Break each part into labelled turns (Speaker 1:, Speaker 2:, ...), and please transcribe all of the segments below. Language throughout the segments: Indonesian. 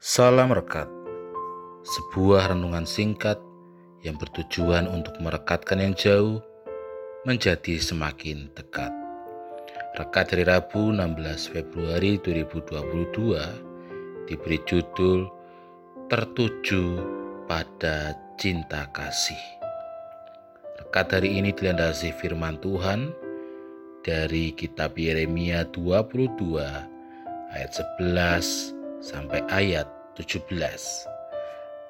Speaker 1: Salam Rekat, sebuah renungan singkat yang bertujuan untuk merekatkan yang jauh menjadi semakin dekat. Rekat dari Rabu 16 Februari 2022 diberi judul Tertuju pada Cinta Kasih. Rekat hari ini dilandasi firman Tuhan dari kitab Yeremia 22 ayat 11 sampai ayat 17.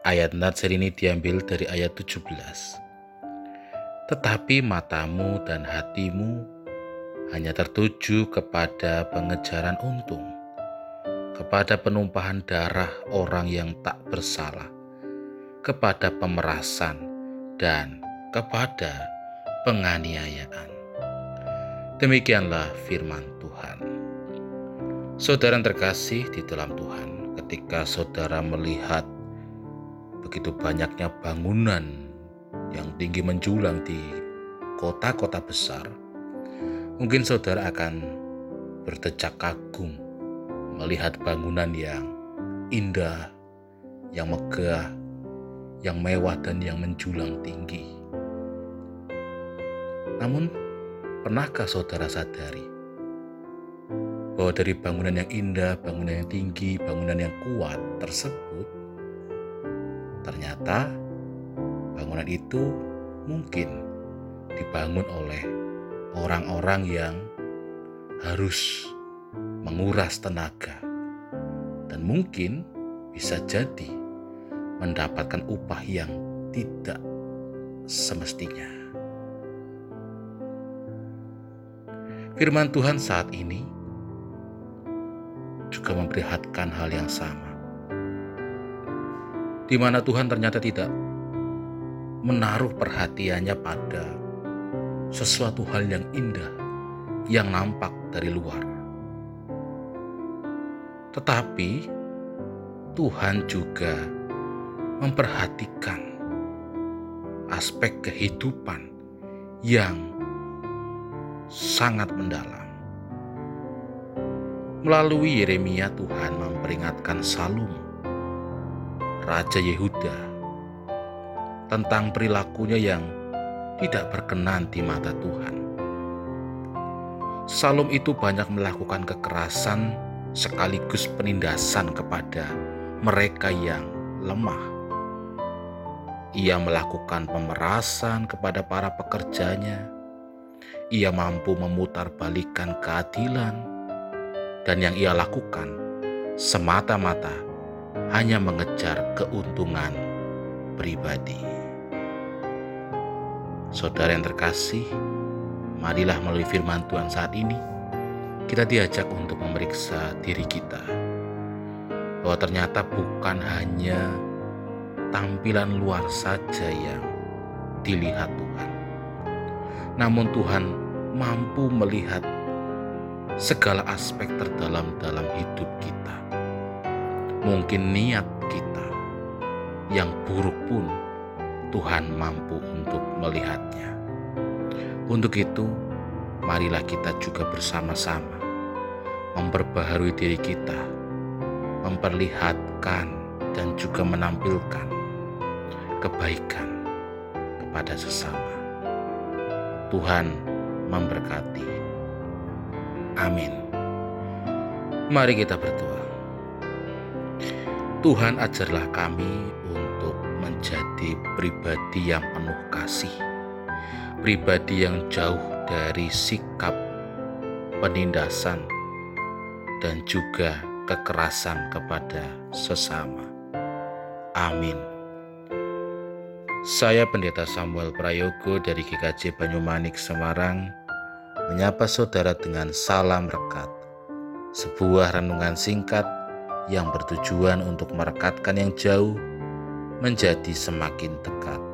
Speaker 1: Ayat Natsir ini diambil dari ayat 17. Tetapi matamu dan hatimu hanya tertuju kepada pengejaran untung, kepada penumpahan darah orang yang tak bersalah, kepada pemerasan, dan kepada penganiayaan. Demikianlah firman Tuhan. Saudara yang terkasih di dalam Tuhan, ketika saudara melihat begitu banyaknya bangunan yang tinggi menjulang di kota-kota besar, mungkin saudara akan berdecak kagum melihat bangunan yang indah, yang megah, yang mewah, dan yang menjulang tinggi. Namun, pernahkah saudara sadari bahwa dari bangunan yang indah, bangunan yang tinggi, bangunan yang kuat tersebut, ternyata bangunan itu mungkin dibangun oleh orang-orang yang harus menguras tenaga dan mungkin bisa jadi mendapatkan upah yang tidak semestinya. Firman Tuhan saat ini juga memperlihatkan hal yang sama. Di mana Tuhan ternyata tidak menaruh perhatiannya pada sesuatu hal yang indah yang nampak dari luar. Tetapi Tuhan juga memperhatikan aspek kehidupan yang sangat mendalam. Melalui Yeremia Tuhan memperingatkan Salum, Raja Yehuda, tentang perilakunya yang tidak berkenan di mata Tuhan. Salum itu banyak melakukan kekerasan sekaligus penindasan kepada mereka yang lemah. Ia melakukan pemerasan kepada para pekerjanya. Ia mampu memutarbalikkan keadilan dan yang ia lakukan semata-mata hanya mengejar keuntungan pribadi. Saudara yang terkasih, marilah melalui firman Tuhan saat ini kita diajak untuk memeriksa diri kita bahwa ternyata bukan hanya tampilan luar saja yang dilihat Tuhan. Namun Tuhan mampu melihat segala aspek terdalam dalam hidup kita. Mungkin niat kita yang buruk pun Tuhan mampu untuk melihatnya. Untuk itu, marilah kita juga bersama-sama memperbaharui diri kita, memperlihatkan dan juga menampilkan kebaikan kepada sesama. Tuhan memberkati. Amin. Mari kita berdoa. Tuhan ajarlah kami untuk menjadi pribadi yang penuh kasih, pribadi yang jauh dari sikap penindasan dan juga kekerasan kepada sesama. Amin. Saya Pendeta Samuel Prayogo dari GKJ Banyumanik Semarang menyapa saudara dengan salam rekat. Sebuah renungan singkat yang bertujuan untuk merekatkan yang jauh menjadi semakin dekat.